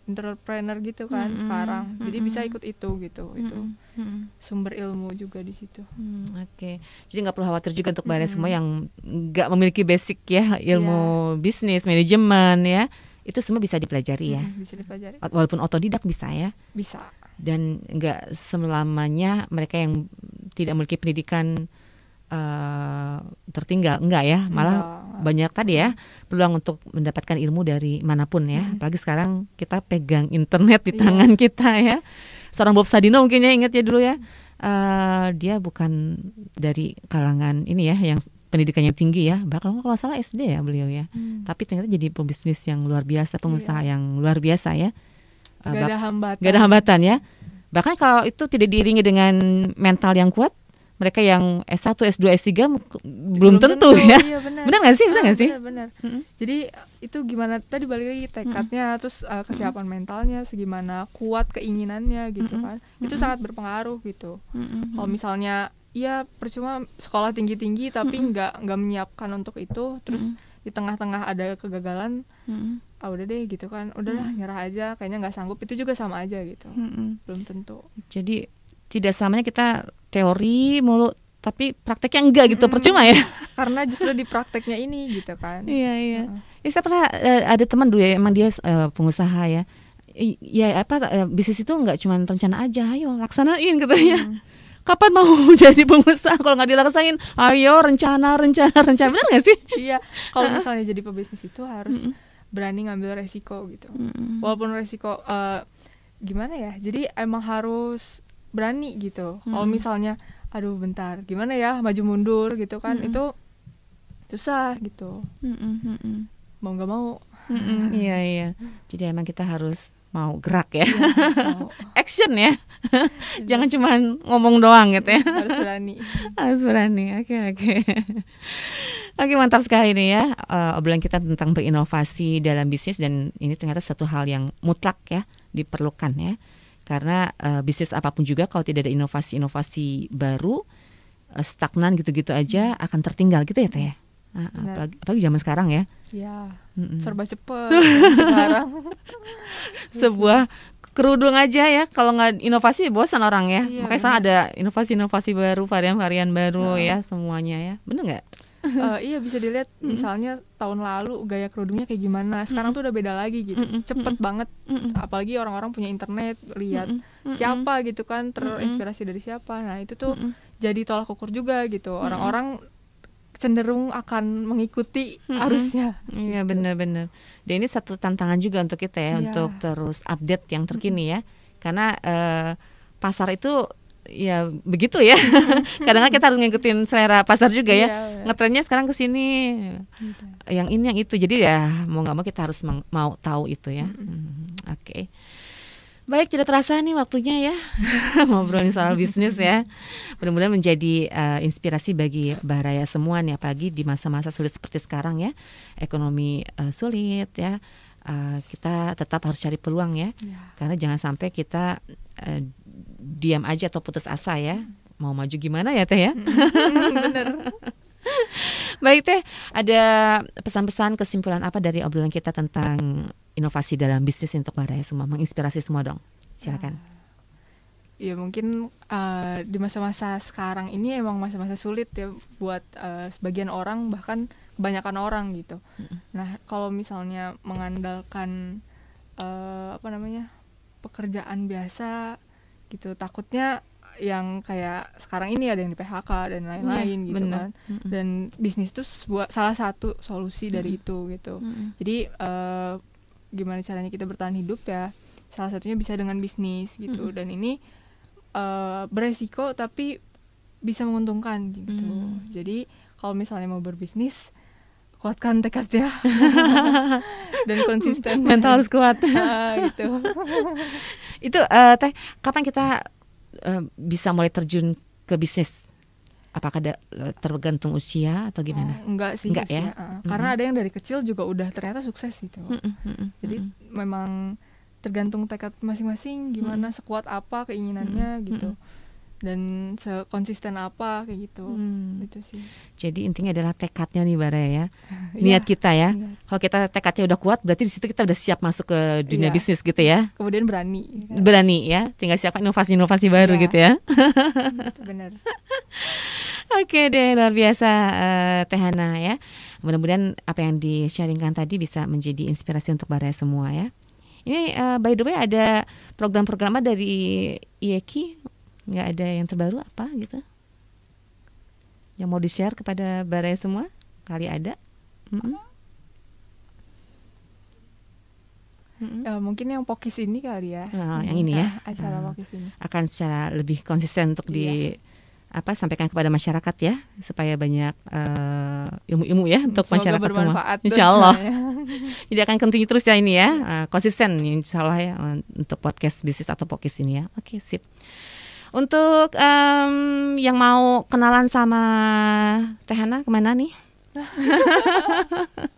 entrepreneur gitu kan Mm-mm. sekarang jadi bisa Mm-mm. ikut itu gitu itu Mm-mm. Mm-mm. sumber ilmu juga di situ Hmm, Oke, jadi nggak perlu khawatir juga untuk bayar Mm-mm. semua yang nggak memiliki basic ya ilmu bisnis, manajemen ya, itu semua bisa dipelajari ya. Mm, bisa dipelajari Walaupun otodidak bisa ya, bisa dan nggak selamanya mereka yang tidak memiliki pendidikan eh, tertinggal, enggak ya, malah Enggak. banyak tadi ya peluang untuk mendapatkan ilmu dari mana pun ya. Mm. Apalagi sekarang kita pegang internet di Iya. tangan kita ya. Seorang Bob Sadino mungkin ya ingat ya dulu ya. Eh, dia bukan dari kalangan ini ya yang pendidikannya tinggi ya. Bahkan kalau nggak salah SD ya beliau ya. Hmm. Tapi ternyata jadi pebisnis yang luar biasa, pengusaha Iya. yang luar biasa ya. Eh, Gak ada hambatan nggak ada hambatan ya. Bahkan kalau itu tidak diiringi dengan mental yang kuat, mereka yang S1, S2, S3 m- belum, tentu, ya. iya benar Benar nggak sih? Benar Ah, nggak sih? benar, benar. Mm-mm. jadi itu gimana tadi balik lagi tekadnya terus uh, kesiapan mentalnya segimana kuat keinginannya gitu Mm-mm. kan itu Mm-mm. sangat berpengaruh gitu Mm-mm. kalau misalnya ya percuma sekolah tinggi tinggi tapi nggak nggak menyiapkan untuk itu terus di tengah-tengah ada kegagalan Mm-mm. ah udah deh gitu kan udahlah Mm-mm. nyerah aja kayaknya nggak sanggup itu juga sama aja gitu Mm-mm. belum tentu Jadi tidak samanya kita teori mulu tapi prakteknya enggak gitu Mm-mm. percuma ya. karena justru di prakteknya ini gitu kan Iya iya. Heeh. Ya, saya pernah eh, ada teman dulu ya emang dia eh, pengusaha ya. I- Ya apa eh, bisnis itu enggak cuma rencana aja, ayo laksanain katanya. Hmm. Kapan mau jadi pengusaha kalau nggak dilaksain? Ayo rencana rencana rencana benar nggak sih? iya kalau misalnya jadi pebisnis itu harus Mm-mm. berani ngambil resiko gitu Mm-mm. walaupun resiko eh, gimana ya jadi emang harus berani gitu kalau Mm-mm. misalnya aduh bentar gimana ya maju mundur gitu kan Mm-mm. itu susah gitu Mm-mm, mm-mm. mau nggak mau Mm-mm, Iya iya. Jadi emang kita harus mau gerak ya, ya, mau action ya. Jangan cuma ngomong doang gitu ya. harus berani Harus berani. Oke, oke. Oke, mantap sekali nih ya. eh, obrolan kita tentang berinovasi dalam bisnis dan ini ternyata satu hal yang mutlak ya, diperlukan ya. Karena eh, bisnis apa pun juga kalau tidak ada inovasi-inovasi baru eh, stagnan gitu-gitu aja akan tertinggal gitu ya, Teh ya. Ah, Hmm. Apalagi, apalagi zaman sekarang ya. ya Mm-mm. serba cepet sekarang Sebuah kerudung aja ya kalau nggak inovasi bosan orang ya. Iya, Makanya sekarang ada inovasi-inovasi baru, varian-varian baru Heeh. ya semuanya ya. Bener nggak? Eh, iya bisa dilihat Mm-mm. misalnya tahun lalu gaya kerudungnya kayak gimana sekarang tuh udah beda lagi gitu Mm-mm. cepet banget Mm-mm. apalagi orang-orang punya internet lihat Mm-mm. Mm-mm. siapa gitu kan terinspirasi dari siapa nah itu tuh Mm-mm. jadi tolak ukur juga gitu orang-orang cenderung akan mengikuti Mm-mm. arusnya Iya gitu. benar-benar. Dan ini satu tantangan juga untuk kita ya Iya. untuk terus update yang terkini ya. Karena eh, pasar itu ya begitu ya. Kadang-kadang kita harus ngikutin selera pasar juga ya. Iya, Ngetrennya sekarang ke sini yang ini yang itu. Jadi ya mau nggak mau kita harus mau tahu itu ya. Hmm, Oke. Baik, tidak terasa nih waktunya ya ngobrolin soal bisnis ya. Mudah-mudahan menjadi eh, inspirasi bagi Baraya semua nih, apalagi di masa-masa sulit seperti sekarang ya, ekonomi eh, sulit ya. Eh, kita tetap harus cari peluang ya, Iya. karena jangan sampai kita eh, diam aja atau putus asa ya. Mau maju gimana ya teh ya? bener Baik teh, ada pesan-pesan kesimpulan apa dari obrolan kita tentang inovasi dalam bisnis untuk Baraya semua, menginspirasi semua dong. Silakan. ya mungkin eh, di masa-masa sekarang ini emang masa-masa sulit ya buat eh, sebagian orang bahkan kebanyakan orang gitu nah kalau misalnya mengandalkan eh, apa namanya pekerjaan biasa gitu takutnya yang kayak sekarang ini ada yang di PHK dan lain-lain Iya, gitu benar. kan dan bisnis itu sebuah salah satu solusi dari Mm-mm. itu gitu Mm-mm. jadi eh, gimana caranya kita bertahan hidup ya salah satunya bisa dengan bisnis gitu Mm-mm. dan ini eh, beresiko tapi bisa menguntungkan gitu Mm. jadi kalau misalnya mau berbisnis kuatkan tekadnya. Dan konsisten. Mental harus kuat. Ah, gitu. Itu eh, teh kapan kita eh, bisa mulai terjun ke bisnis? Apakah ada eh, tergantung usia atau gimana? Oh, enggak sih Enggak ya? usia, ah. karena ada yang dari kecil juga udah ternyata sukses gitu Mm-mm, mm-mm, jadi mm-mm. memang tergantung tekad masing-masing gimana sekuat apa keinginannya gitu dan sekonsisten apa kayak gitu Hmm. itu sih jadi intinya adalah tekadnya nih Bara ya Iya, niat kita ya niat. kalau kita tekadnya udah kuat berarti di situ kita udah siap masuk ke dunia Iya. bisnis gitu ya kemudian berani kan? berani ya tinggal siapkan inovasi-inovasi baru Iya. gitu ya benar Oke deh luar biasa eh, Teh Hana ya. Mudah-mudahan apa yang di-sharingkan tadi bisa menjadi inspirasi untuk Baraya semua ya. Ini eh, by the way ada program-program dari IEKI nggak ada yang terbaru apa gitu? Yang mau di-share kepada Baraya semua? Kali ada? Mm-mm. Mm-mm. Ya, mungkin yang pokis ini kali ya Oh, yang ini ya. Ah, acara Ah. pokis ini akan secara lebih konsisten untuk di Iya. apa sampaikan kepada masyarakat ya supaya banyak eh, ilmu-ilmu ya untuk Semoga masyarakat semua. bermanfaat Insya Allah. semuanya. Jadi akan continue terus ya ini ya eh, konsisten Insya Allah ya untuk podcast bisnis atau pokis ini ya. Oke sip. Untuk em, yang mau kenalan sama Teh Hana ke mana nih?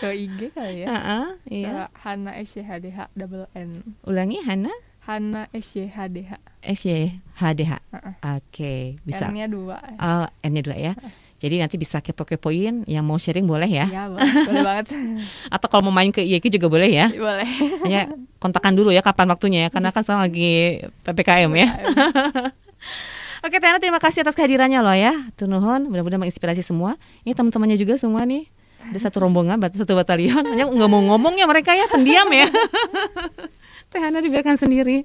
ke IG kali ya Heeh, iya. Ke Hana SYHDH double N Ulangi Hana Hana SYHDH SYHDH. Heeh. Oke bisa. N-nya dua Oh, N-nya dua ya. Jadi nanti bisa kepo-kepoin yang mau sharing boleh ya. ya boleh, boleh banget Atau kalau mau main ke IEKI juga boleh ya. boleh Hanya kontakkan dulu ya kapan waktunya ya karena kan sekarang lagi PPKM ya. Oke Tena terima kasih atas kehadirannya loh ya. Tunuhun mudah-mudahan menginspirasi semua. Ini teman-temannya juga semua nih. Ada satu rombongan, satu batalion. Hanya nggak mau ngomong ya mereka ya pendiam ya. Teh Hana dibiarkan sendiri.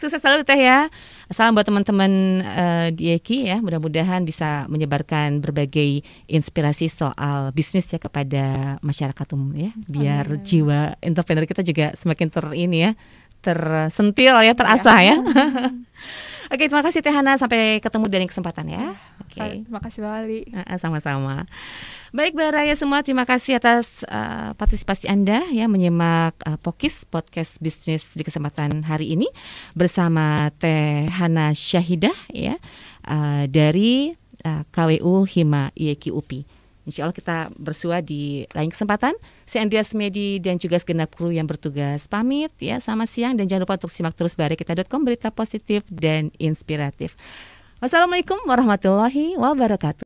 Sukses selalu Teh ya. Salam buat teman-teman eh, di Eki ya. Mudah-mudahan bisa menyebarkan berbagai inspirasi soal bisnis ya kepada masyarakat umum ya. Biar Amin. jiwa entrepreneur kita juga semakin ter ini ya, tersentil ya, terasah ya. Oke, terima kasih Teh Hana. Sampai ketemu di lain kesempatan ya. Oke. terima kasih Bali Sama-sama. Baik Baraya semua, terima kasih atas uh, partisipasi Anda ya menyimak uh, Pokis podcast bisnis di kesempatan hari ini bersama Teh Hana Syahidah ya uh, dari uh, KWU Hima IEKI UPI. Insya Allah kita bersua di lain kesempatan. Saya Andreas Medi dan juga segenap kru yang bertugas pamit ya sama siang dan jangan lupa untuk simak terus barakita.com berita positif dan inspiratif. Wassalamualaikum warahmatullahi wabarakatuh.